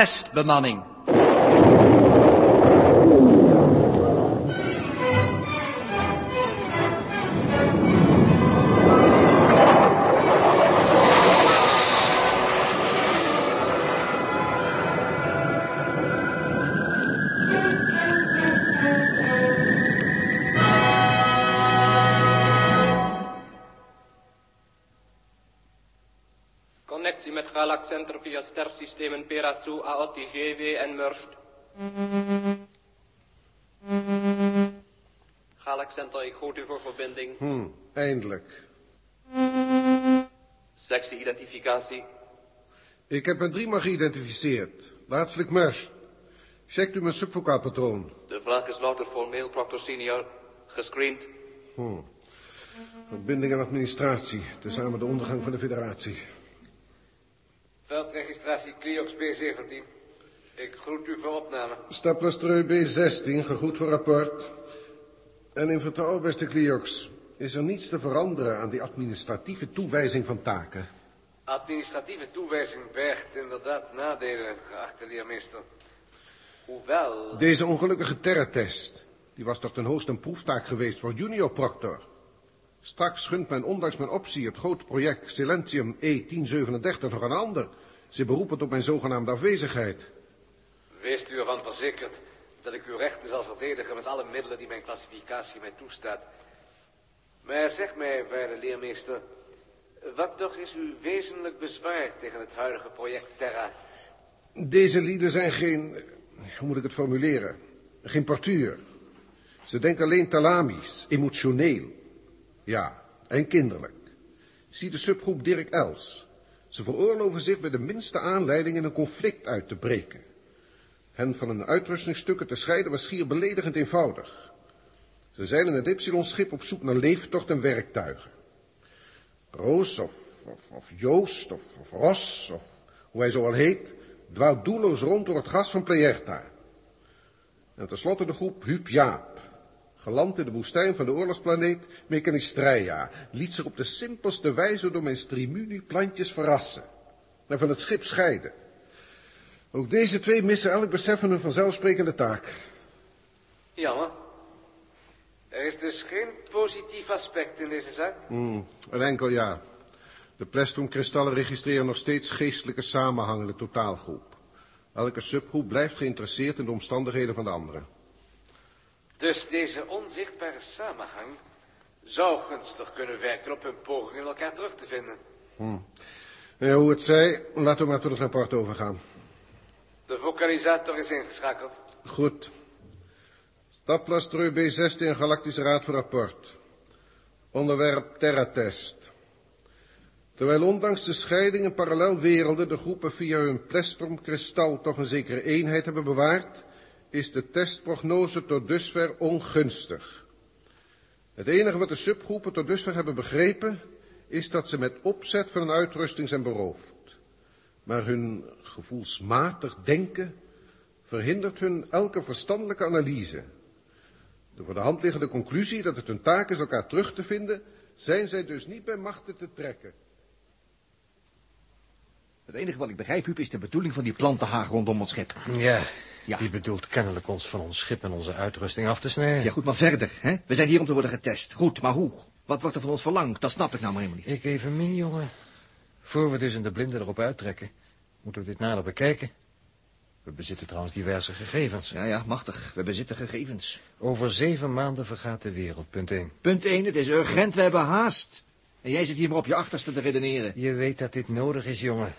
testbemanning. Perasu, Aotti, GW en Murst. Galax Center, ik groet u voor verbinding. Hm, eindelijk. Sectie-identificatie. Ik heb mijn driemaal geïdentificeerd. Laatstelijk Mers. Checkt u mijn subvocaalpatroon. De vraag is louter formeel, Proctor Senior. Gescreend. Hm. Verbinding en administratie. Tezamen de ondergang van de federatie. Veldregistratie Cliox B17. Ik groet u voor opname. Staplastreu B16, gegroet voor rapport. En in vertrouwen, beste Cliox, is er niets te veranderen aan die administratieve toewijzing van taken. Administratieve toewijzing bergt inderdaad nadelen, geachte leermeester. Hoewel... Deze ongelukkige terretest, die was toch ten hoogste een proeftaak geweest voor junior proctor. Straks gunt men ondanks mijn optie het grote project Silentium E1037 nog een ander. Ze beroepen op mijn zogenaamde afwezigheid. Wees u ervan verzekerd dat ik uw rechten zal verdedigen met alle middelen die mijn klassificatie mij toestaat. Maar zeg mij, waarde leermeester, wat toch is uw wezenlijk bezwaar tegen het huidige project Terra? Deze lieden zijn geen, hoe moet ik het formuleren, geen portuur. Ze denken alleen talamisch, emotioneel. Ja, en kinderlijk. Zie de subgroep Dirk Els. Ze veroorloven zich bij de minste aanleiding in een conflict uit te breken. Hen van hun uitrustingsstukken te scheiden was schier beledigend eenvoudig. Ze zeilen het Ypsilon-schip op zoek naar leeftocht en werktuigen. Roos of, of, of Joost of, of Ros, of hoe hij zo al heet, dwaalt doelloos rond door het gas van Plejerta. En tenslotte de groep Huub Jaap, geland in de woestijn van de oorlogsplaneet Mechanistreia, liet zich op de simpelste wijze door mijn Strimuni-plantjes verrassen en van het schip scheiden. Ook deze twee missen elk besef van hun vanzelfsprekende taak. Jammer. Er is dus geen positief aspect in deze zaak? Hmm, een enkel ja. De plestroomkristallen registreren nog steeds geestelijke samenhang in de totaalgroep. Elke subgroep blijft geïnteresseerd in de omstandigheden van de andere. Dus deze onzichtbare samenhang zou gunstig kunnen werken op hun pogingen elkaar terug te vinden. Hmm. Ja, hoe het zij, laten we maar tot het rapport overgaan. De vocalisator is ingeschakeld. Goed. Staplastreu B16 Galactische Raad voor Rapport. Onderwerp Terratest. Terwijl ondanks de scheiding in parallelwerelden de groepen via hun plestrumkristal toch een zekere eenheid hebben bewaard, is de testprognose tot dusver ongunstig. Het enige wat de subgroepen tot dusver hebben begrepen, is dat ze met opzet van een uitrusting zijn beroofd. Maar hun gevoelsmatig denken verhindert hun elke verstandelijke analyse. De voor de hand liggende conclusie dat het hun taak is elkaar terug te vinden, zijn zij dus niet bij machten te trekken. Het enige wat ik begrijp, Huub, is de bedoeling van die plantenhaag rondom ons schip. Ja, Ja. die bedoelt kennelijk ons van ons schip en onze uitrusting af te snijden. Ja, goed, maar verder, hè? We zijn hier om te worden getest. Goed, maar hoe? Wat wordt er van ons verlangd? Dat snap ik nou maar helemaal niet. Ik even min, jongen. Voor we dus in de blinde erop uittrekken, moeten we dit nader bekijken. We bezitten trouwens diverse gegevens. Ja, ja, machtig. We bezitten gegevens. Over zeven maanden vergaat de wereld, punt 1. Punt 1, het is urgent, we hebben haast. En jij zit hier maar op je achterste te redeneren. Je weet dat dit nodig is, jongen.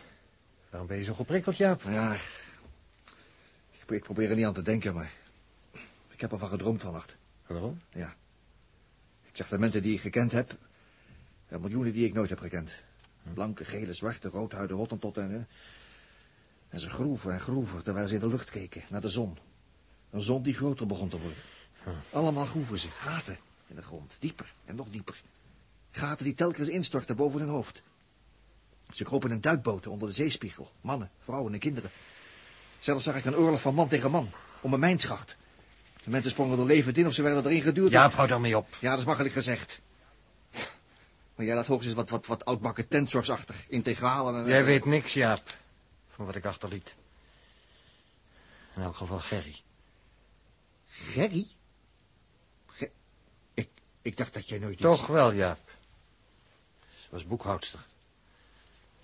Waarom ben je zo geprikkeld, Jaap? Ja, ik, ik probeer er niet aan te denken, maar... Ik heb ervan gedroomd vannacht. Waarom? Ja. Ik zag de mensen die ik gekend heb... De miljoenen die ik nooit heb gekend. Blanke, gele, zwarte, roodhuiden, hottentotten. En, en ze groeven en groeven terwijl ze in de lucht keken, naar de zon. Een zon die groter begon te worden. Allemaal groeven ze, gaten in de grond, dieper en nog dieper. Gaten die telkens instortten boven hun hoofd. Ze kropen in duikboten onder de zeespiegel, mannen, vrouwen en kinderen. Zelfs zag ik een oorlog van man tegen man, om een mijnschacht. De mensen sprongen er levend in of ze werden erin geduwd. Jaap, hou daarmee op. Ja, dat is makkelijk gezegd. Maar jij laat hoogstens wat, wat, wat oudbakken tentzorgsachtig, integraal en... Jij weet niks, Jaap, van wat ik achterliet. In elk geval Gerry. Gerry? Ge- ik, ik dacht dat jij nooit iets- Toch wel, Jaap. Ze was boekhoudster.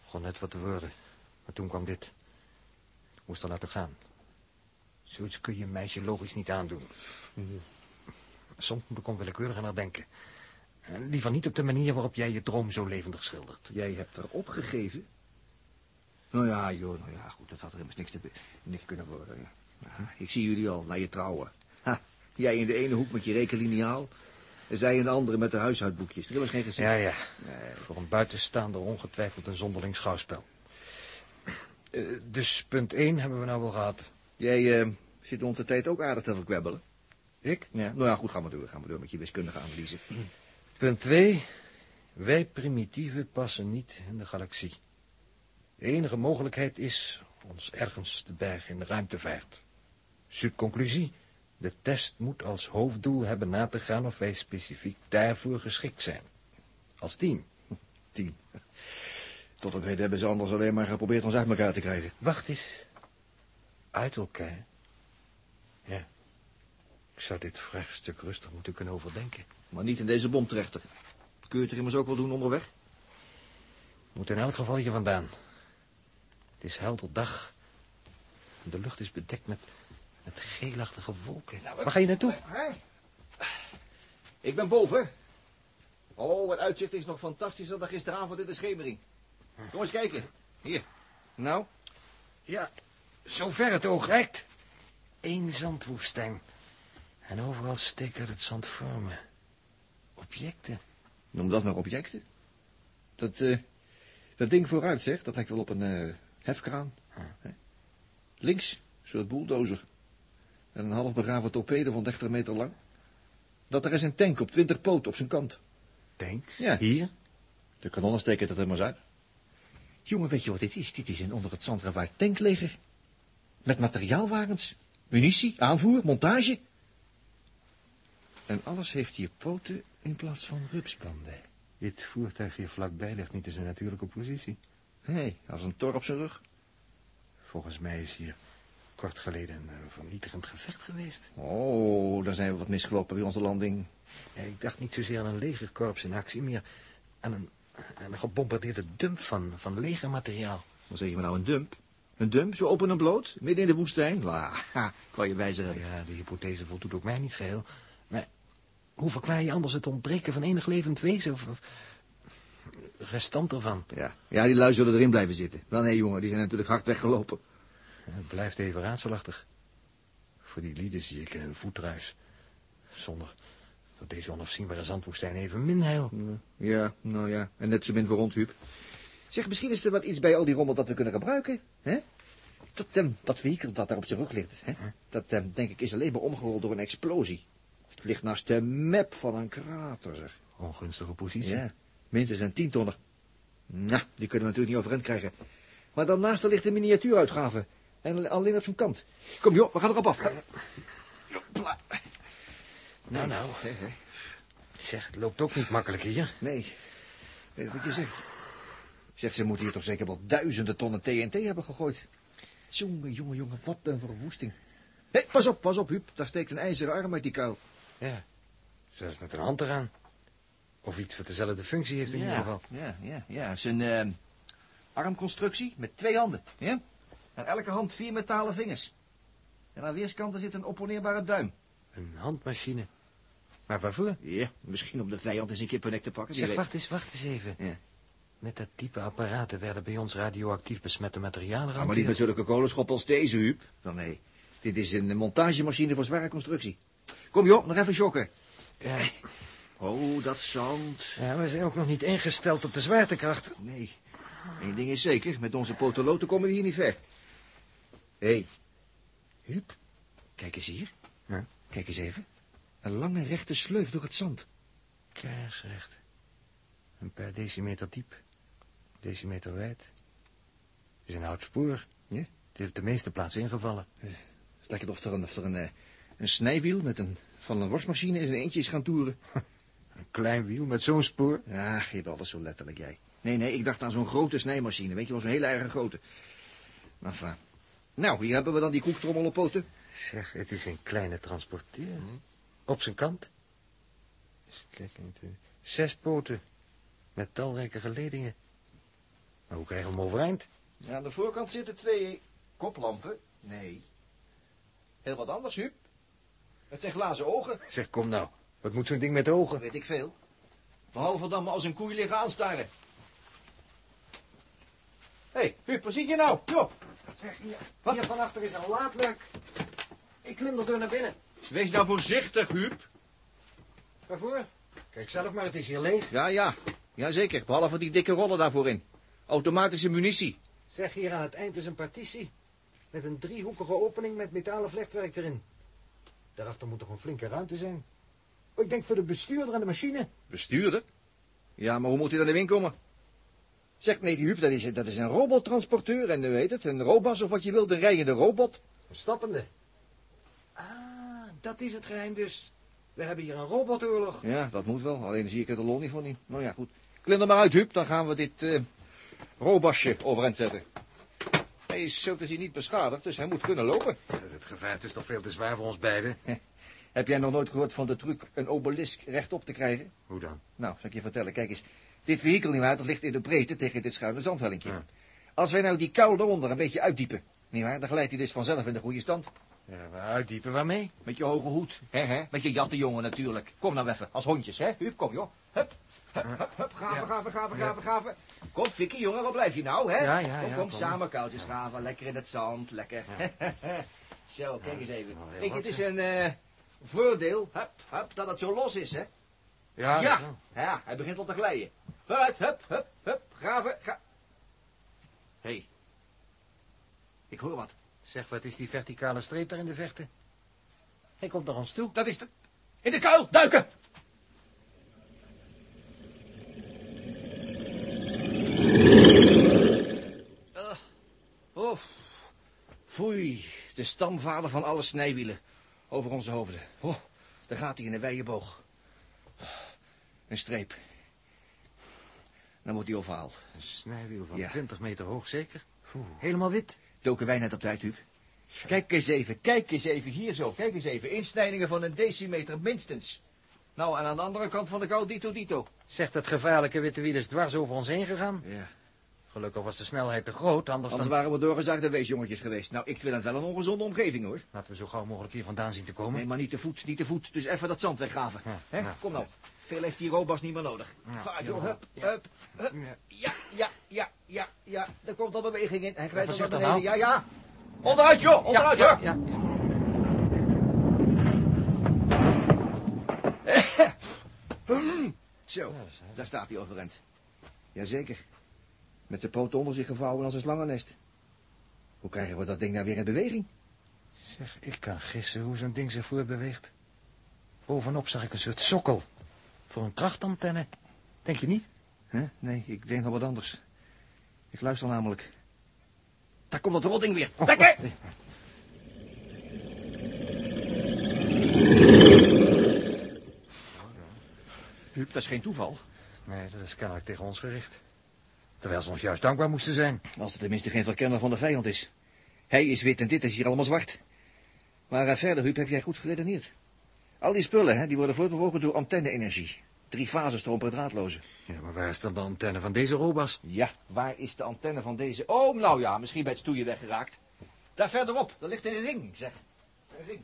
Begon net wat te worden. Maar toen kwam dit. Moest haar laten gaan. Zoiets kun je een meisje logisch niet aandoen. Soms moet ik onwillekeurig aan haar denken. En liever niet op de manier waarop jij je droom zo levendig schildert. Jij hebt er opgegeven? Nou ja, joh, nou ja, goed, dat had er immers niks, te, niks kunnen worden. Ja. Ik zie jullie al, naar je trouwen. Ha, jij in de ene hoek met je rekenliniaal... en zij in de andere met de huishoudboekjes. Er is geen gezicht. Ja, ja. Voor een buitenstaander ongetwijfeld een zonderling schouwspel. Eh, dus punt 1 hebben we nou wel gehad. Jij eh, zit onze tijd ook aardig te verkwebbelen. Ik? Ja, nou ja, goed, ga maar door. Ga maar door met je wiskundige analyse. Punt 2. Wij primitieven passen niet in de galaxie. De enige mogelijkheid is ons ergens te bergen in de ruimtevaart. Subconclusie. De test moet als hoofddoel hebben na te gaan of wij specifiek daarvoor geschikt zijn. Als team. Tien. Tot op heden hebben ze anders alleen maar geprobeerd ons uit elkaar te krijgen. Wacht eens. Uit elkaar. Ja. Ik zou dit vraagstuk rustig moeten kunnen overdenken. Maar niet in deze bomtrechter. Kun je het er immers ook wel doen onderweg? Moet in elk geval hier vandaan. Het is helder dag. De lucht is bedekt met, met geelachtige wolken. Waar ga je naartoe? Ik ben boven. Oh, het uitzicht is nog fantastischer dan gisteravond in de schemering. Kom eens kijken. Hier. Nou? Ja, zover het oog reikt. Eén zandwoestijn. En overal steken het zand vormen. Objecten. Noem dat maar objecten. Dat, eh, dat ding vooruit, zeg, dat lijkt wel op een eh, hefkraan. Hè? Links, een soort bulldozer. En een half begraven torpedo van 30 meter lang. Dat er is een tank op 20 poten op zijn kant. Tanks? Ja. Hier? De kanonnen steken dat er maar uit. Jongen, weet je wat dit is? Dit is een onder het zand gevaard tankleger. Met materiaalwagens, munitie, aanvoer, montage. En alles heeft hier poten in plaats van rupsbanden. Dit voertuig hier vlakbij ligt niet in zijn natuurlijke positie. Nee, als een tor op zijn rug. Volgens mij is hier kort geleden een eh, vernietigend gevecht geweest. Oh, daar zijn we wat misgelopen bij onze landing. Ja, ik dacht niet zozeer aan een legerkorps in actie, meer aan een, een gebombardeerde dump van, van legermateriaal. Dan zeg je me nou een dump. Een dump, zo open en bloot, midden in de woestijn. La, ha, kan je wijzer hebben. Ja, de hypothese voldoet ook mij niet geheel. Maar hoe verklaar je anders het ontbreken van enig levend wezen? Of, of restant ervan? Ja. ja, die lui zullen erin blijven zitten. Wel nee, jongen, die zijn natuurlijk hard weggelopen. Het blijft even raadselachtig. Voor die lieden zie ik een voetruis. Zonder dat deze onafzienbare zandwoestijn even min heil. Ja, nou ja, en net zo min voor ons, Huub. Zeg, misschien is er wat iets bij al die rommel dat we kunnen gebruiken, hè? Dat, ehm, dat vehikel dat daar op zijn rug ligt, hè? Dat, ehm, denk ik, is alleen maar omgerold door een explosie. Het ligt naast de map van een krater, zeg. Ongunstige positie. Ja, minstens een tientonner. Nou, die kunnen we natuurlijk niet overeind krijgen. Maar daarnaast ligt een miniatuuruitgave. En alleen op zijn kant. Kom joh, we gaan erop af. Nou, nou. Zeg, het loopt ook niet makkelijk hier. Nee, weet je wat je zegt? Zeg, ze moeten hier toch zeker wel duizenden tonnen TNT hebben gegooid. Jongen, jongen, jongen, wat een verwoesting. Hé, pas op, pas op, Huub. Daar steekt een ijzeren arm uit die kuil. Ja, zelfs met een hand eraan. Of iets wat dezelfde functie heeft in ieder geval. Ja, ja, ja. Het is een eh, armconstructie met twee handen. Ja? Aan elke hand vier metalen vingers. En aan weerskanten zit een opponeerbare duim. Een handmachine. Maar waarvoor? Ja, misschien om de vijand eens een keer per nek te pakken. Zeg, wacht eens, wacht eens even. Ja. Met dat type apparaten werden bij ons radioactief besmette materialen Ja, maar niet met zulke kolenschoppen als deze, Huub. Wel nee, dit is een montagemachine voor zware constructie. Kom joh, nog even shocken. Ja, Oh, dat zand. ja, we zijn ook nog niet ingesteld op de zwaartekracht. Nee, één ding is zeker. Met onze potoloten komen we hier niet ver. Hé, hey. Huub, kijk eens hier. Ja? Kijk eens even. Een lange rechte sleuf door het zand. Kaarsrecht. Een paar decimeter diep. Decimeter wijd. Het is een oud spoor. Ja? Het heeft op de meeste plaatsen ingevallen. Het lijkt of er een, of er een, eh, een snijwiel met een, van een worstmachine in zijn eentje is gaan toeren. Een klein wiel met zo'n spoor. Ja, geef alles zo letterlijk, jij. Nee, nee, ik dacht aan zo'n grote snijmachine. Weet je wel, zo'n hele erg grote. Enfin. Nou, hier hebben we dan die koektrommel op poten. Zeg, het is een kleine transporteur. Op zijn kant. Eens kijken. één, twee, Zes poten. Met talrijke geledingen. Maar hoe krijgen we hem overeind? Ja, aan de voorkant zitten twee koplampen. Nee. Heel wat anders, Huub. Het zijn glazen ogen. Zeg, kom nou. Wat moet zo'n ding met ogen? Weet ik veel. Behalve dan maar als een koei liggen aanstaren. Hé, hey, Huub, wat zie je nou? Kom op. Zeg, hier, hier van achter is een laadluik. Ik klim er door naar binnen. Wees nou voorzichtig, Huub. Waarvoor? Kijk zelf maar, het is hier leeg. Ja, ja. Jazeker, behalve die dikke rollen daarvoor in. Automatische munitie. Zeg, hier aan het eind is een partitie. Met een driehoekige opening met metalen vlechtwerk erin. Daarachter moet toch een flinke ruimte zijn. Oh, ik denk voor de bestuurder en de machine. Bestuurder? Ja, maar hoe moet hij dan erin komen? Zeg, nee, die Huub, dat is, dat is een robottransporteur en u weet het, een robas of wat je wilt, een rijende robot. Een stappende. Dat is het geheim dus. We hebben hier een robotoorlog. Ja, dat moet wel, alleen zie ik er de lol niet van in. Nou ja, goed. Klim er maar uit, Huub, dan gaan we dit eh robasje overeind zetten. Hij is zo te zien niet beschadigd, dus hij moet kunnen lopen. Het gevaar is toch veel te zwaar voor ons beiden. Heb jij nog nooit gehoord van de truc een obelisk rechtop te krijgen? Hoe dan? Nou, zal ik je vertellen. Kijk eens, dit vehikel nietwaar, dat ligt in de breedte tegen dit schuine zandhellinkje. Ja. Als wij nou die kuil eronder een beetje uitdiepen, nietwaar, dan glijdt hij dus vanzelf in de goede stand. Ja, uitdiepen waarmee? Met je hoge hoed, hè, hè? Met je jattenjongen natuurlijk. Kom nou even, als hondjes, hè? Hup, kom joh. Hup, hup, hup, hup. Gaven, Ja. gaven, gaven, gaven, gaven. Kom, Fikkie, jongen, waar blijf je nou, hè? Ja, ja, kom, ja, kom, kom. samen koudjes graven, lekker in het zand, lekker. Zo, kijk eens even. Kijk, wat, het is een eh, voordeel, hup, hup, dat het zo los is, hè? Ja, Ja, hij begint al te glijden. Vooruit, hup, hup, hup, graven, ga... Hé, hey. ik hoor wat. Zeg, wat is die verticale streep daar in de vechten? Hij komt naar ons toe. Dat is de... In de kuil, duiken! Uh, oh, foei, de stamvader van alle snijwielen over onze hoofden. Oh, daar gaat hij in een wijde boog. Een streep. Dan wordt hij ovaal. Een snijwiel van Ja. 20 meter hoog, zeker? Helemaal wit. Doken wij net op tijd, Huub? Kijk eens even, kijk eens even, hier zo, kijk eens even. Insnijdingen van een decimeter minstens. Nou, en aan de andere kant van de kou, dito dito. Zegt dat gevaarlijke witte wiel is dwars over ons heen gegaan. Ja. Gelukkig was de snelheid te groot, anders Anders dan... waren we doorgezaagde weesjongetjes geweest. Nou, ik vind het wel een ongezonde omgeving, hoor. Laten we zo gauw mogelijk hier vandaan zien te komen. Nee, maar niet te voet, niet te voet. Dus even dat zand weggraven. Ja, Hè? ja. Kom nou. Veel heeft die robas niet meer nodig. Ja, Ga, ja, joh, ja. hup, hup, hup. Ja, ja, ja, ja, ja. Er komt al beweging in. Hij glijdt al naar beneden. Ja, nou. ja. Onderuit, joh, onderuit, ja, ja, ja. Zo, Ja, daar staat hij overeind. Jazeker. Met de poten onder zich gevouwen als een slangennest. Hoe krijgen we dat ding nou weer in beweging? Zeg, ik kan gissen hoe zo'n ding zich voortbeweegt. Bovenop zag ik een soort sokkel. Voor een krachtantenne. Denk je niet? Huh? Nee, ik denk nog wat anders. Ik luister namelijk. Daar komt dat rotding weer. Lekker! Huub, dat is geen toeval. Nee, dat is kennelijk tegen ons gericht. Terwijl ze ons juist dankbaar moesten zijn. Als het tenminste geen verkenner van de vijand is. Hij is wit en dit is hier allemaal zwart. Maar eh, verder, Huub, heb jij goed geredeneerd. Al die spullen, hè, die worden voortbewogen door antenne-energie. Drie fasen stroom per draadloze. Ja, maar waar is dan de antenne van deze robas? Ja, waar is de antenne van deze? Oh, nou ja, misschien bij het stoeien weggeraakt. Daar verderop, daar ligt een ring, zeg. Een ring.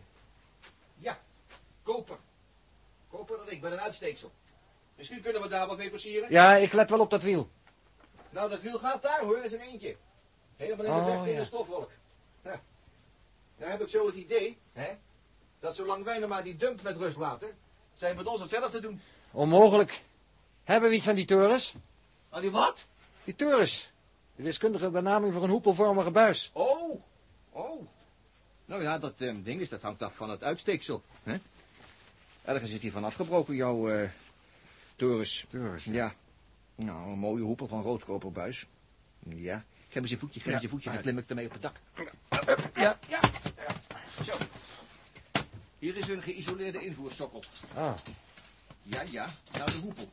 Ja, koper. Koperen ring met een uitsteeksel. Misschien kunnen we daar wat mee versieren. Ja, ik let wel op dat wiel. Nou, dat wiel gaat daar hoor, is een eentje. Helemaal in de Oh, vecht in ja. de stofwolk. Ja. Nou heb ik zo het idee, hè, dat zolang wij nog maar die dump met rust laten, zijn met ons hetzelfde doen. Onmogelijk. Hebben we iets van die torens? Aan die wat? Die torens. De wiskundige benaming voor een hoepelvormige buis. Oh, oh. Nou ja, dat eh, ding is, dat hangt af van het uitsteeksel. Hè? Ergens is die van afgebroken, jouw eh torens. Torens, Ja. Nou, een mooie hoepel van roodkoperbuis. Ja. Geef eens je voetje, geef eens je voetje, dan klim ik ermee op het dak. Ja. Ja. Hier is een geïsoleerde invoersokkel. Ah, Ja, ja. Nou, de hoepel.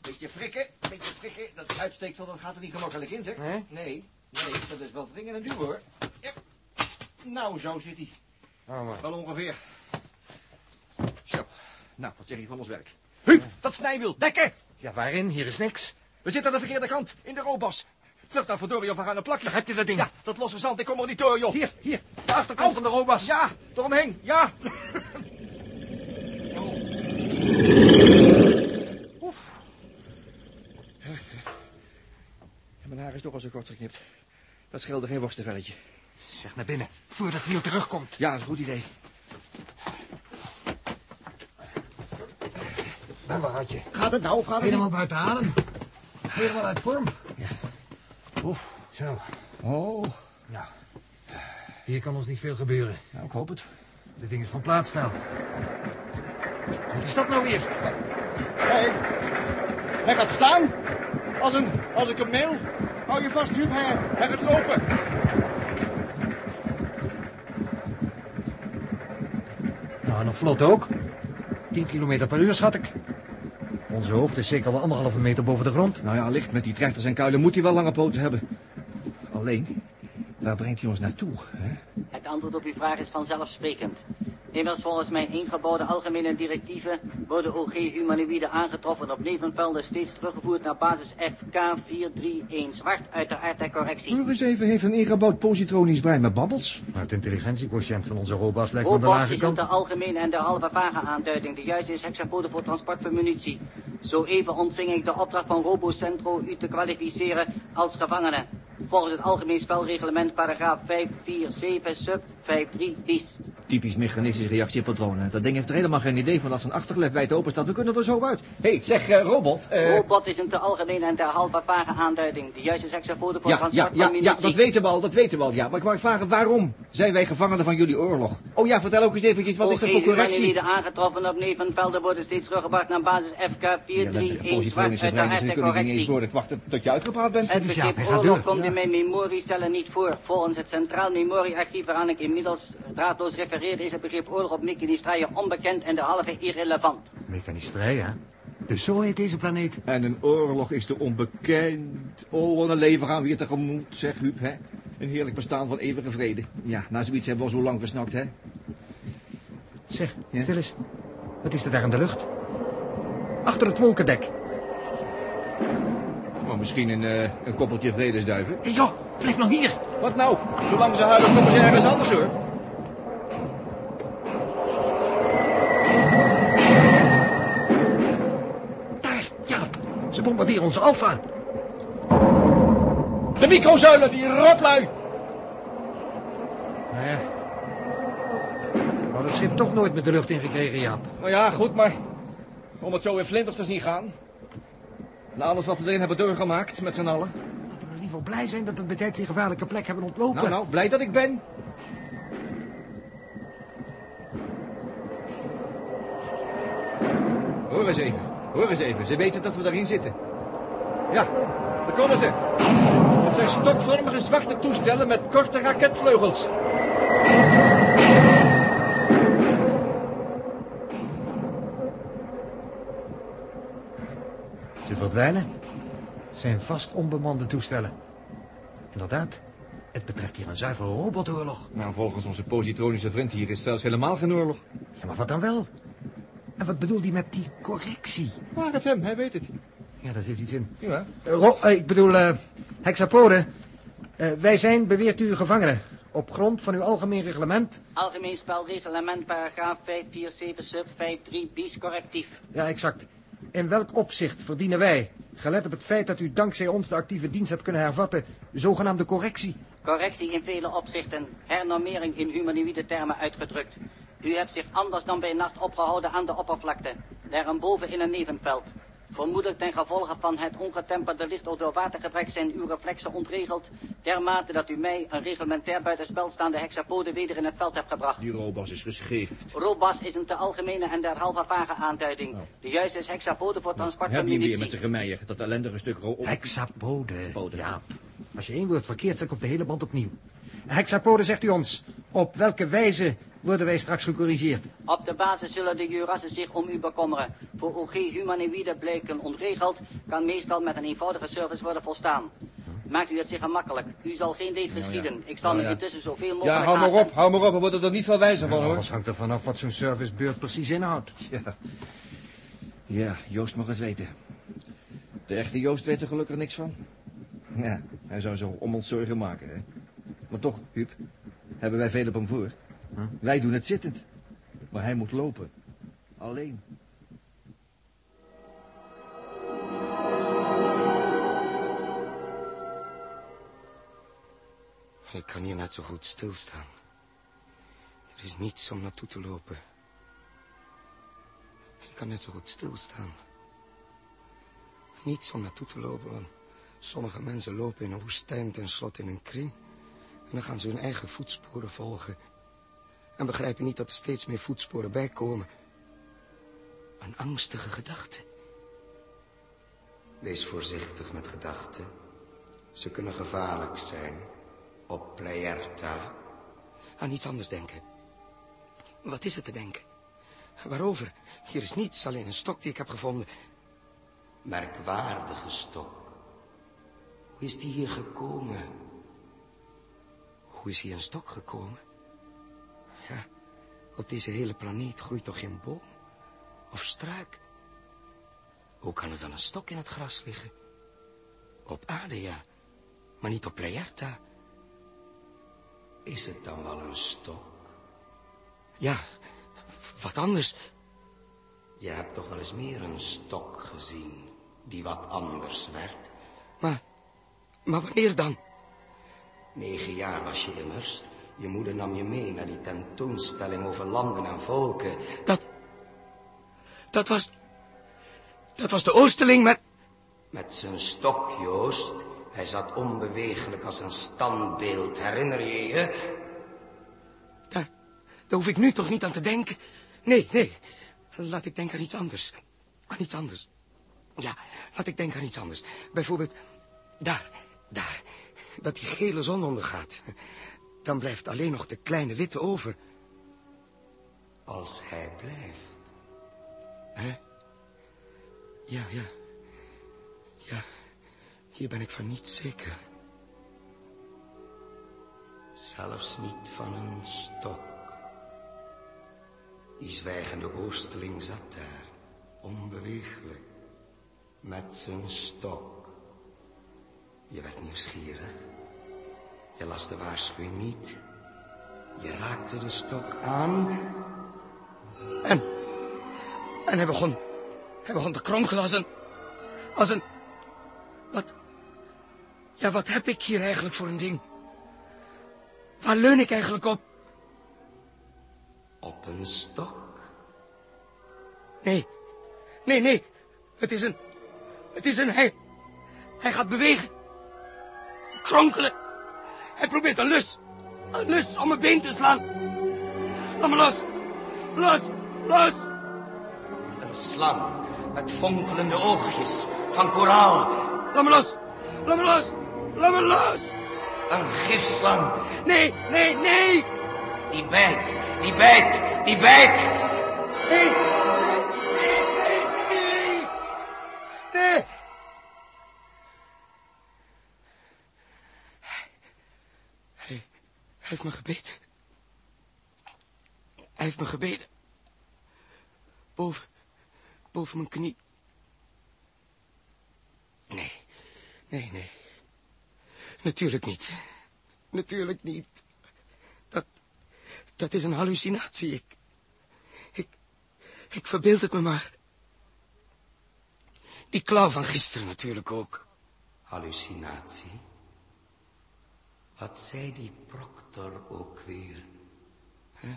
Beetje frikken, beetje frikken. Dat uitsteeksel dat gaat er niet gemakkelijk in, zeg. Nee? Nee. Nee, dat is wel dringend en duur hoor. Ja. Nou, zo zit hij. Oh, maar. Wel ongeveer. Zo. Nou, wat zeg je van ons werk? Huub, dat snijwiel, dekken! Ja, waarin? Hier is niks. We zitten aan de verkeerde kant, in de roobas. Vlucht nou verdorie of we gaan een plakje. Daar heb je dat ding. Ja, dat losse zand, ik kom er niet door, joh. Hier, hier, de achterkant van de robas. Ja, eromheen, ja. Oef. Ja, Mijn haar is toch al zo kort geknipt. Dat scheelde geen worstenvelletje. Zeg naar binnen, voordat het wiel terugkomt. Ja, dat is een goed idee. En waar had je? Gaat het nou of gaat het Helemaal buiten adem. Helemaal uit vorm. Zo, Oh, nou. Hier kan ons niet veel gebeuren. nou, ik hoop het. Dit ding is van plaats snel. Wat is dat nou weer? Hij, hij gaat staan. Als een, als een kameel. Hou je vast, Huub. Hij, hij gaat lopen. Nou, nog vlot ook. 10 kilometer per uur, schat ik. Onze hoofd is zeker wel anderhalve meter boven de grond. Nou ja, licht met die trechters en kuilen moet hij wel lange poten hebben. Alleen, waar brengt hij ons naartoe? Hè? Het antwoord op uw vraag is vanzelfsprekend. Immers volgens mijn ingebouwde algemene directieven worden OG humanoïden aangetroffen op nevenvelden steeds teruggevoerd naar basis FK431 zwart, uiteraard ter correctie. Hoor eens even, heeft een ingebouwd positronisch brein met babbels? Maar het intelligentiequotient van onze robas lijkt me de lage kant. te algemene en derhalve vage aanduiding. De juiste is hexapode voor transport van munitie. Zo even ontving ik de opdracht van Robocentro u te kwalificeren als gevangene. Volgens het algemeen spelreglement paragraaf 547 sub 53 bis. Typisch mechanistisch reactiepatroon. hè. Dat ding heeft er helemaal geen idee van dat zijn achterlef wijd open staat. We kunnen er zo uit. Hé, hey, zeg, eh, robot. eh, Robot is een te algemene en derhalve vage aanduiding. De juiste is hexapode voor ja, transport ja, ja, ja, dat weten we al, dat weten we al, ja. Maar ik wou vragen, waarom zijn wij gevangenen van jullie oorlog? Oh ja, vertel ook eens eventjes, wat is dat voor correctie? Humanoïden aangetroffen op nevenvelden worden steeds teruggebracht naar basis Ja, dat FK431 zwart, niet eens correctie. Ik wacht tot je uitgepraat bent. Het ja, begrip oorlog komt in mijn memoriecellen niet voor. Volgens het Centraal Memoriearchief waaraan ik inmiddels draadloos refereer... is het begrip oorlog op Mechanistraïe onbekend en derhalve irrelevant. Hè? Dus zo heet deze planeet. En een oorlog is te onbekend. Oh, wat een leven gaan we hier tegemoet, zeg Huub, hè? Een heerlijk bestaan van eeuwige vrede. Ja, na zoiets hebben we al zo lang versnakt, hè? Zeg, Ja? stil eens. Wat is er daar in de lucht? Achter het wolkendek. Oh, misschien een, eh, een koppeltje vredesduiven. Hé joh, blijf nou hier. Wat nou? Zolang ze huilen, komen ze ergens anders, hoor. Bombarderen onze Alfa. De microzuilen, die rotlui. Nou ja. We hadden het schip toch nooit met de lucht ingekregen, Jaap. Nou ja, goed, maar om het zo in flinters te zien gaan. Na alles wat we erin hebben doorgemaakt, met z'n allen. Laten we in ieder geval blij zijn dat we bij tijd die gevaarlijke plek hebben ontlopen. Nou, nou, blij dat ik ben. Hoor eens even, hoor eens even. Ze weten dat we daarin zitten. Ja, daar komen ze. Het zijn stokvormige zwarte toestellen met korte raketvleugels. Ze verdwijnen. Het zijn vast onbemande toestellen. Inderdaad, het betreft hier een zuiver robotoorlog. Nou, volgens onze positronische vriend hier is zelfs helemaal geen oorlog. Ja, maar wat dan wel? En wat bedoelt hij met die correctie? Vraag het hem, hij weet het. Ja, daar zit iets in. Ja. Eh, Ro- eh, ik bedoel, eh hexapode. Eh, wij zijn, beweert u, gevangenen. Op grond van uw algemeen reglement. Algemeen spelreglement paragraaf 547 sub 53 bis correctief. Ja, exact. In welk opzicht verdienen wij, gelet op het feit dat u dankzij ons de actieve dienst hebt kunnen hervatten, zogenaamde correctie? Correctie in vele opzichten, hernormering in humanoïde termen uitgedrukt. U hebt zich anders dan bij nacht opgehouden aan de oppervlakte, daarboven in een nevenveld. Vermoedelijk ten gevolge van het ongetemperde licht- of doorwatergebrek zijn uw reflexen ontregeld, dermate dat u mij, een reglementair buitenspel staande hexapode, weder in het veld hebt gebracht. Die robas is geschift. Robas is een te algemene en derhalve vage aanduiding. De juiste is hexapode voor transport van Heb je weer munitie. met zijn gemeier, dat ellendige stuk ro... Hexapode. Pode. Ja. Als je één woord verkeerd zet, komt de hele band opnieuw. Hexapode, zegt u ons. Op welke wijze worden wij straks gecorrigeerd? Op de basis zullen de jurassen zich om u bekommeren. Voor OG humanoïde blijken ontregeld, kan meestal met een eenvoudige service worden volstaan. Maakt u het zich gemakkelijk. U zal geen leed geschieden. Ik zal Nou me ja. intussen zoveel mogelijk Ja, hou maar op, hou maar op. We worden er niet veel wijzer van, hoor. Alles hangt er vanaf wat zo'n servicebeurt precies inhoudt. Ja. ja, Joost mag het weten. De echte Joost weet er gelukkig niks van. Ja, hij zou zich om ons zorgen maken, hè. Maar toch, Huub, hebben wij veel op hem voor. Wij doen het zittend. Maar hij moet lopen. Alleen. Ik kan hier net zo goed stilstaan. Er is niets om naartoe te lopen. Ik kan net zo goed stilstaan. Niets om naartoe te lopen, want sommige mensen lopen in een woestijn tenslotte in een kring. En dan gaan ze hun eigen voetsporen volgen. En begrijpen niet dat er steeds meer voetsporen bijkomen. Een angstige gedachte. Wees voorzichtig met gedachten. Ze kunnen gevaarlijk zijn. Op Playerta. Aan iets anders denken. Wat is er te denken? Waarover? Hier is niets, alleen een stok die ik heb gevonden. Merkwaardige stok. Hoe is die hier gekomen? Hoe is hier een stok gekomen? Op deze hele planeet groeit toch geen boom? Of struik? Hoe kan er dan een stok in het gras liggen? Op aarde, ja. Maar niet op Playerta. Is het dan wel een stok? Ja, wat anders. Je hebt toch wel eens meer een stok gezien die wat anders werd. Maar, maar wanneer dan? Negen jaar was je immers. Je moeder nam je mee naar die tentoonstelling over landen en volken. Dat, dat was, dat was de Oosterling met... Met zijn stok, Joost. Hij zat onbewegelijk als een standbeeld, herinner je je? Daar, daar hoef ik nu toch niet aan te denken? Nee, nee. Laat ik denken aan iets anders. Aan iets anders. Ja, laat ik denken aan iets anders. Bijvoorbeeld, daar, daar. Dat die gele zon ondergaat. Dan blijft alleen nog de kleine witte over. Als hij blijft. Hè? Ja, ja. Ja, hier ben ik van niet zeker. Zelfs niet van een stok. Die zwijgende oosterling zat daar, onbeweeglijk, met zijn stok. Je werd nieuwsgierig. Je las de waarschuwing niet. Je raakte de stok aan. En, en hij begon, hij begon te kronkelen als een, als een, wat, ja, wat heb ik hier eigenlijk voor een ding? Waar leun ik eigenlijk op? Op een stok? Nee, nee, nee. Het is een, het is een, hij, hij gaat bewegen. Kronkelen. Hij probeert een lus, een lus om mijn been te slaan. Laat me los, los, los. Een slang met fonkelende oogjes van koraal. Laat me los, laat me los, laat me los. Een gifslang. Nee, nee, nee. Die bijt, die bijt, die bijt. Nee, nee, heeft me gebeten. Hij heeft me gebeten. Boven, boven mijn knie. Nee, nee, nee. Natuurlijk niet. Natuurlijk niet. Dat, dat is een hallucinatie. Ik, ik, ik verbeeld het me maar. Die klauw van gisteren natuurlijk ook. Hallucinatie? Wat zei die proctor ook weer? Huh?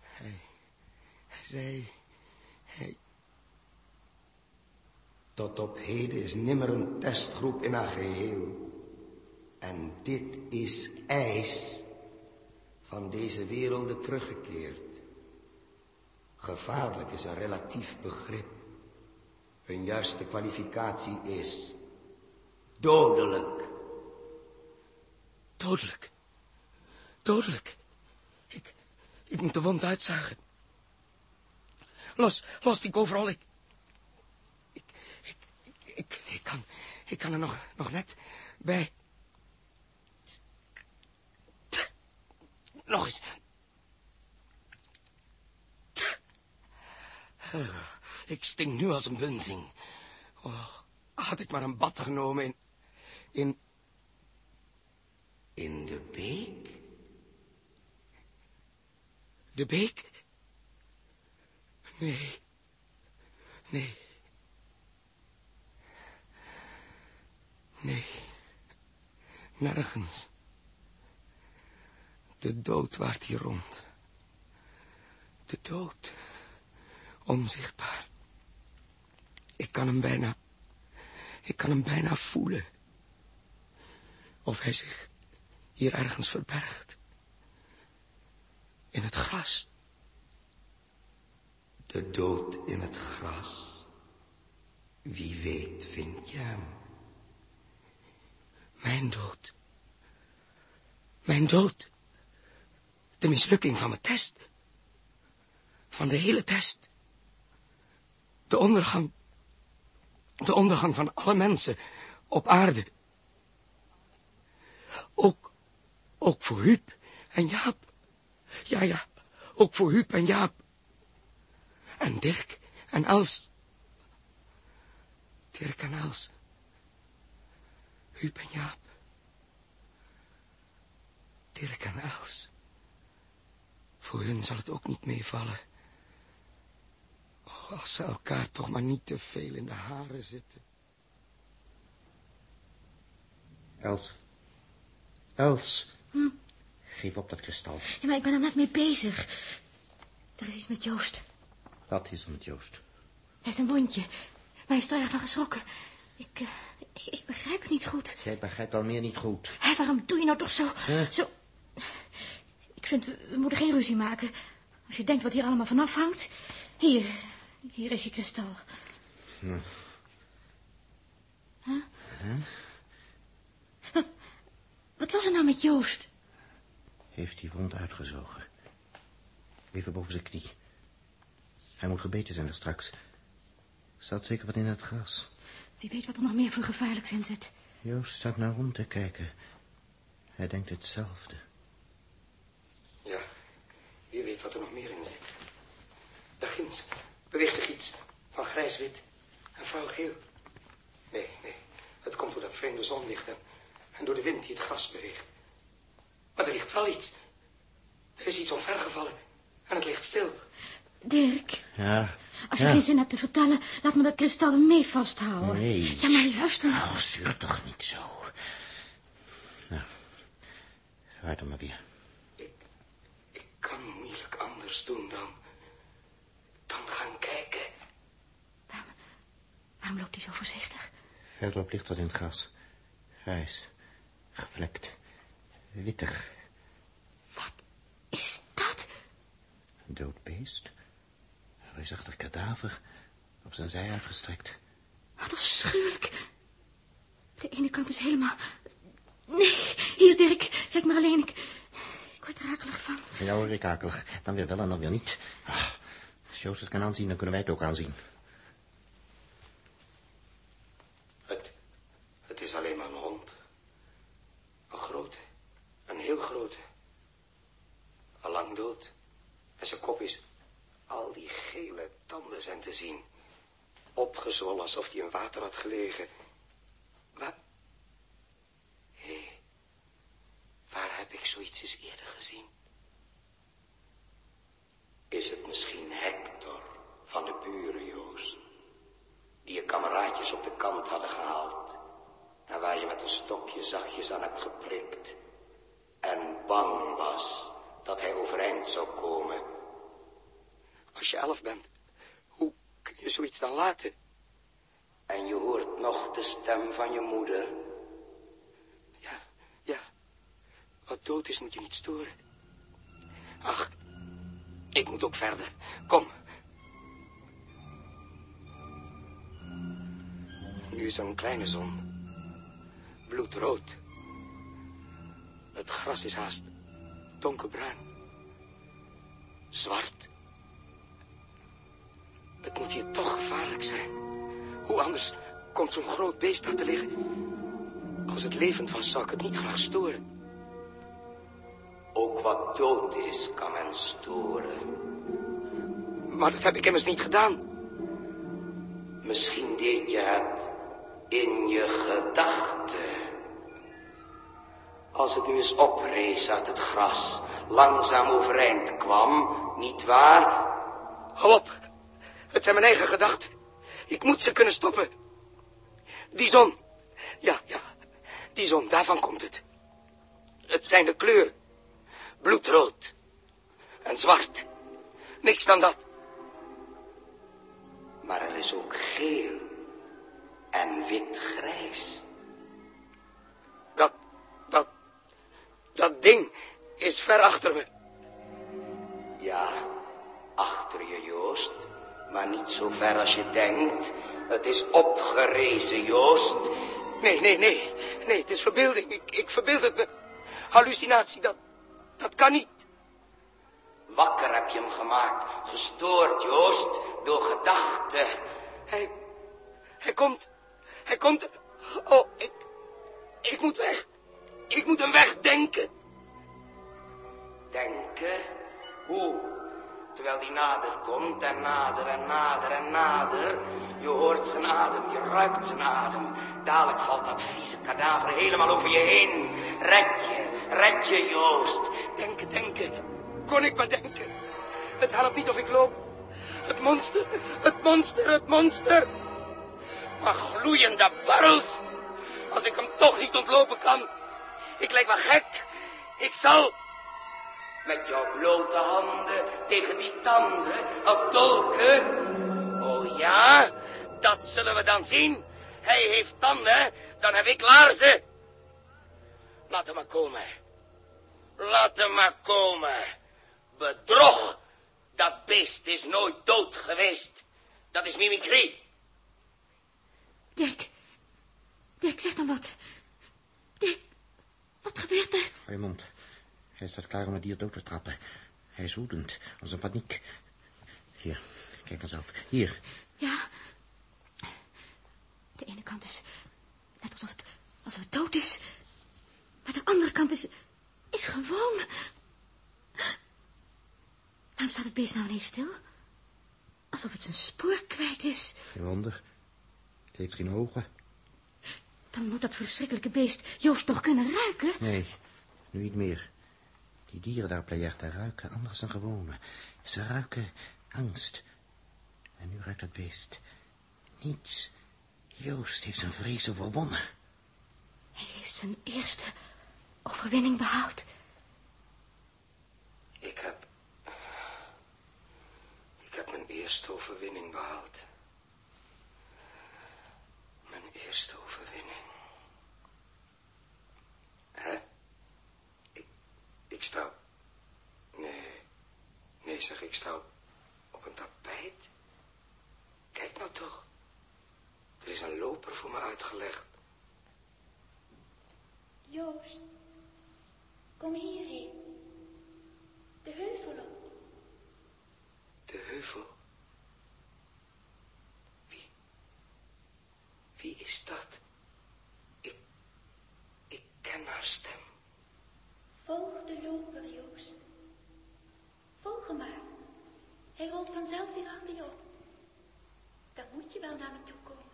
Hij, hij zei... Hij... Tot op heden is nimmer een testgroep in haar geheel. En dit is ijs van deze werelden teruggekeerd. Gevaarlijk is een relatief begrip. Een juiste kwalificatie is dodelijk. Dodelijk? Dodelijk? Ik, ik moet de wond uitzagen. Los, los die overal. Ik, ik, ik, ik, kan, ik kan er nog, nog net Bij. Nog eens. Ik stink nu als een bunzing. Oh, had ik maar een bad genomen in... In... In de beek? De beek? Nee. Nee. Nee. Nergens. De dood waart hier rond. De dood. Onzichtbaar. Ik kan hem bijna... Ik kan hem bijna voelen. Of hij zich hier ergens verbergt. In het gras. De dood in het gras. Wie weet vind je hem. Mijn dood. Mijn dood. De mislukking van mijn test. Van de hele test. De ondergang. De ondergang van alle mensen op aarde. Ook, ook voor Huub en Jaap. Ja, ja, ook voor Huub en Jaap. En Dirk en Els. Dirk en Els. Huub en Jaap. Dirk en Els. Voor hun zal het ook niet meevallen. Oh, als ze elkaar toch maar niet te veel in de haren zitten. Els. Els. Geef op dat kristal. Ja, maar ik ben er net mee bezig. Er is iets met Joost. Wat is er met Joost? Hij heeft een wondje. Maar hij is er erg van geschrokken. Ik, eh, ik, ik begrijp het niet goed. Jij begrijpt al meer niet goed. Hé, waarom doe je nou toch zo... Zo... Ik vind, we, we moeten geen ruzie maken. Als je denkt wat hier allemaal vanaf hangt. Hier, hier is je kristal. Hm. Huh? Wat, wat was er nou met Joost? Heeft die wond uitgezogen. Even boven zijn knie. Hij moet gebeten zijn er straks. Staat zeker wat in het gras. Wie weet wat er nog meer voor gevaarlijks in zit. Joost staat naar rond te kijken. Hij denkt hetzelfde. Ja, wie weet wat er nog meer in zit. Daar ginds beweegt zich iets van grijs-wit en flauw-geel. Nee, nee, het komt door dat vreemde zonlicht en, en door de wind die het gras beweegt. Maar er ligt wel iets. Er is iets omvergevallen en het ligt stil. Dirk, Ja, als je ja. geen zin hebt te vertellen, laat me dat kristal mee vasthouden. Nee. Ja, maar luister nou. Oh, zuur toch niet zo. Nou, vaart er maar weer. Ik kan moeilijk anders doen dan... dan gaan kijken. Waarom loopt hij zo voorzichtig? Verderop ligt wat in het gras. Grijs, gevlekt, wittig. Is dat? Een dood beest. Een reusachtig kadaver, op zijn zij uitgestrekt. Wat afschuwelijk. De ene kant is helemaal... Nee, hier Dirk, kijk maar alleen. Ik, ik word er akelig van. Van jou word ik akelig. Dan weer wel en dan weer niet. Ach, als Joost het kan aanzien, dan kunnen wij het ook aanzien. Het, het is alleen maar een hond. Een grote, een heel grote. Al lang dood. En zijn kop is... Al die gele tanden zijn te zien. Opgezwollen alsof hij in water had gelegen. Waar... Hé, waar heb ik zoiets eens eerder gezien? Is het misschien Hector van de buren, Joost? Die je kameraadjes op de kant hadden gehaald. En waar je met een stokje zachtjes aan hebt geprikt. En bang was dat hij overeind zou komen. Als je elf bent, hoe kun je zoiets dan laten? En je hoort nog de stem van je moeder. Ja, ja. Wat dood is moet je niet storen. Ach, ik moet ook verder. Kom. Nu is er een kleine zon. Bloedrood. Het gras is haast donkerbruin. Zwart. Het moet hier toch gevaarlijk zijn. Hoe anders komt zo'n groot beest daar te liggen? Als het levend was, zou ik het niet graag storen. Ook wat dood is, kan men storen. Maar dat heb ik immers niet gedaan. Misschien deed je het in je gedachten. Als het nu eens oprees uit het gras, langzaam overeind kwam, niet waar? Hou op. Het zijn mijn eigen gedachten. Ik moet ze kunnen stoppen. Die zon. Ja, ja. Die zon, daarvan komt het. Het zijn de kleuren. Bloedrood. En zwart. Niks dan dat. Maar er is ook geel en wit-grijs. Dat ding is ver achter me. Ja, achter je, Joost. Maar niet zo ver als je denkt. Het is opgerezen, Joost. Nee, nee, nee. Nee, het is verbeelding. Ik, ik verbeeld het me. Hallucinatie, dat, dat kan niet. Wakker heb je hem gemaakt. Gestoord, Joost, door gedachten. Hij, hij komt, hij komt. Oh, ik, ik moet weg. Ik moet hem wegdenken. Denken? Hoe? Terwijl die nader komt en nader en nader en nader. Je hoort zijn adem, je ruikt zijn adem. Dadelijk valt dat vieze kadaver helemaal over je heen. Red je, red je, Joost. Denken, denken. Kon ik maar denken. Het helpt niet of ik loop. Het monster, het monster, het monster. Maar gloeiende barrels. Als ik hem toch niet ontlopen kan. Ik lijk wel gek. Ik zal... Met jouw blote handen tegen die tanden als dolken. Oh ja, dat zullen we dan zien. Hij heeft tanden, dan heb ik laarzen. Laat hem maar komen. Laat hem maar komen. Bedrog. Dat beest is nooit dood geweest. Dat is mimicry. Dirk. Dirk, zeg dan wat. Wat gebeurt er? Hou je mond. Hij staat klaar om het dier dood te trappen. Hij is woedend, als een paniek. Hier, kijk maar zelf. Hier. Ja. De ene kant is net alsof het, alsof het dood is. Maar de andere kant is, is gewoon. Waarom staat het beest nou ineens stil? Alsof het zijn spoor kwijt is. Geen wonder. Het heeft geen ogen. Dan moet dat verschrikkelijke beest Joost toch kunnen ruiken? Nee, nu niet meer. Die dieren daar op Playerta ruiken anders dan gewone. Ze ruiken angst. En nu ruikt dat beest niets. Joost heeft zijn vrees overwonnen. Hij heeft zijn eerste overwinning behaald. Ik heb... Ik heb mijn eerste overwinning behaald. Mijn eerste overwinning. Hè? Ik... Ik sta... Nee. Nee, zeg, ik sta op, op een tapijt. Kijk nou toch. Er is een loper voor me uitgelegd. Joost, kom hierheen. De heuvel op. De heuvel. Wie? Wie is dat? Ik. Ik ken haar stem. Volg de loper, Joost. Volg hem maar. Hij rolt vanzelf weer achter je op. Dan moet je wel naar me toe komen.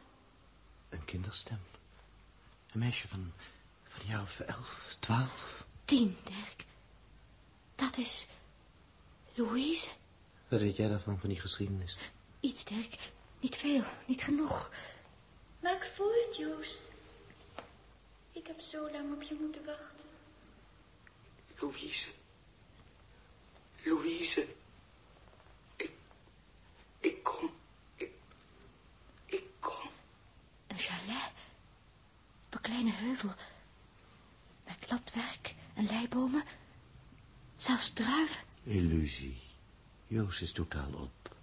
Een kinderstem. Een meisje van, van een jaar of elf, twaalf. Tien, Dirk. Dat is Louise. Wat weet jij daarvan, van die geschiedenis? Iets, Dirk. Niet veel, niet genoeg. Maak voort, Joost. Ik heb zo lang op je moeten wachten. Louise. Louise. Ik. Ik kom. Ik. Ik kom. Een chalet. Op een kleine heuvel. Met gladwerk en leibomen. Zelfs druiven. Illusie. Joost is totaal op.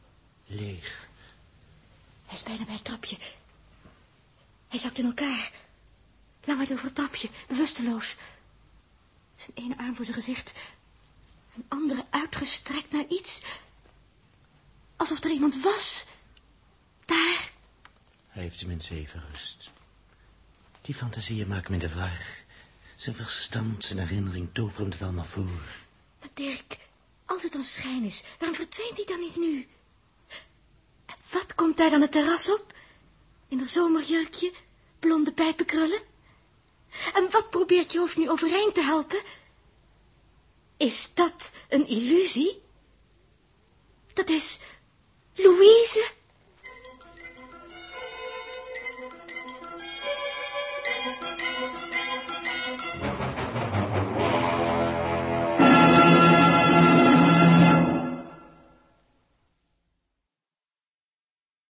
Leeg. Hij is bijna bij het trapje. Hij zakt in elkaar. Langert over het trapje, bewusteloos. Zijn ene arm voor zijn gezicht. Een andere uitgestrekt naar iets. Alsof er iemand was. Daar. Hij heeft tenminste even rust. Die fantasieën maken me de war. Zijn verstand, zijn herinnering toveren het allemaal voor. Maar Dirk, als het een schijn is, waarom verdwijnt hij dan niet nu? Wat komt daar dan het terras op? In haar zomerjurkje, blonde pijpenkrullen? En wat probeert je hoofd nu overeind te helpen? Is dat een illusie? Dat is Louise?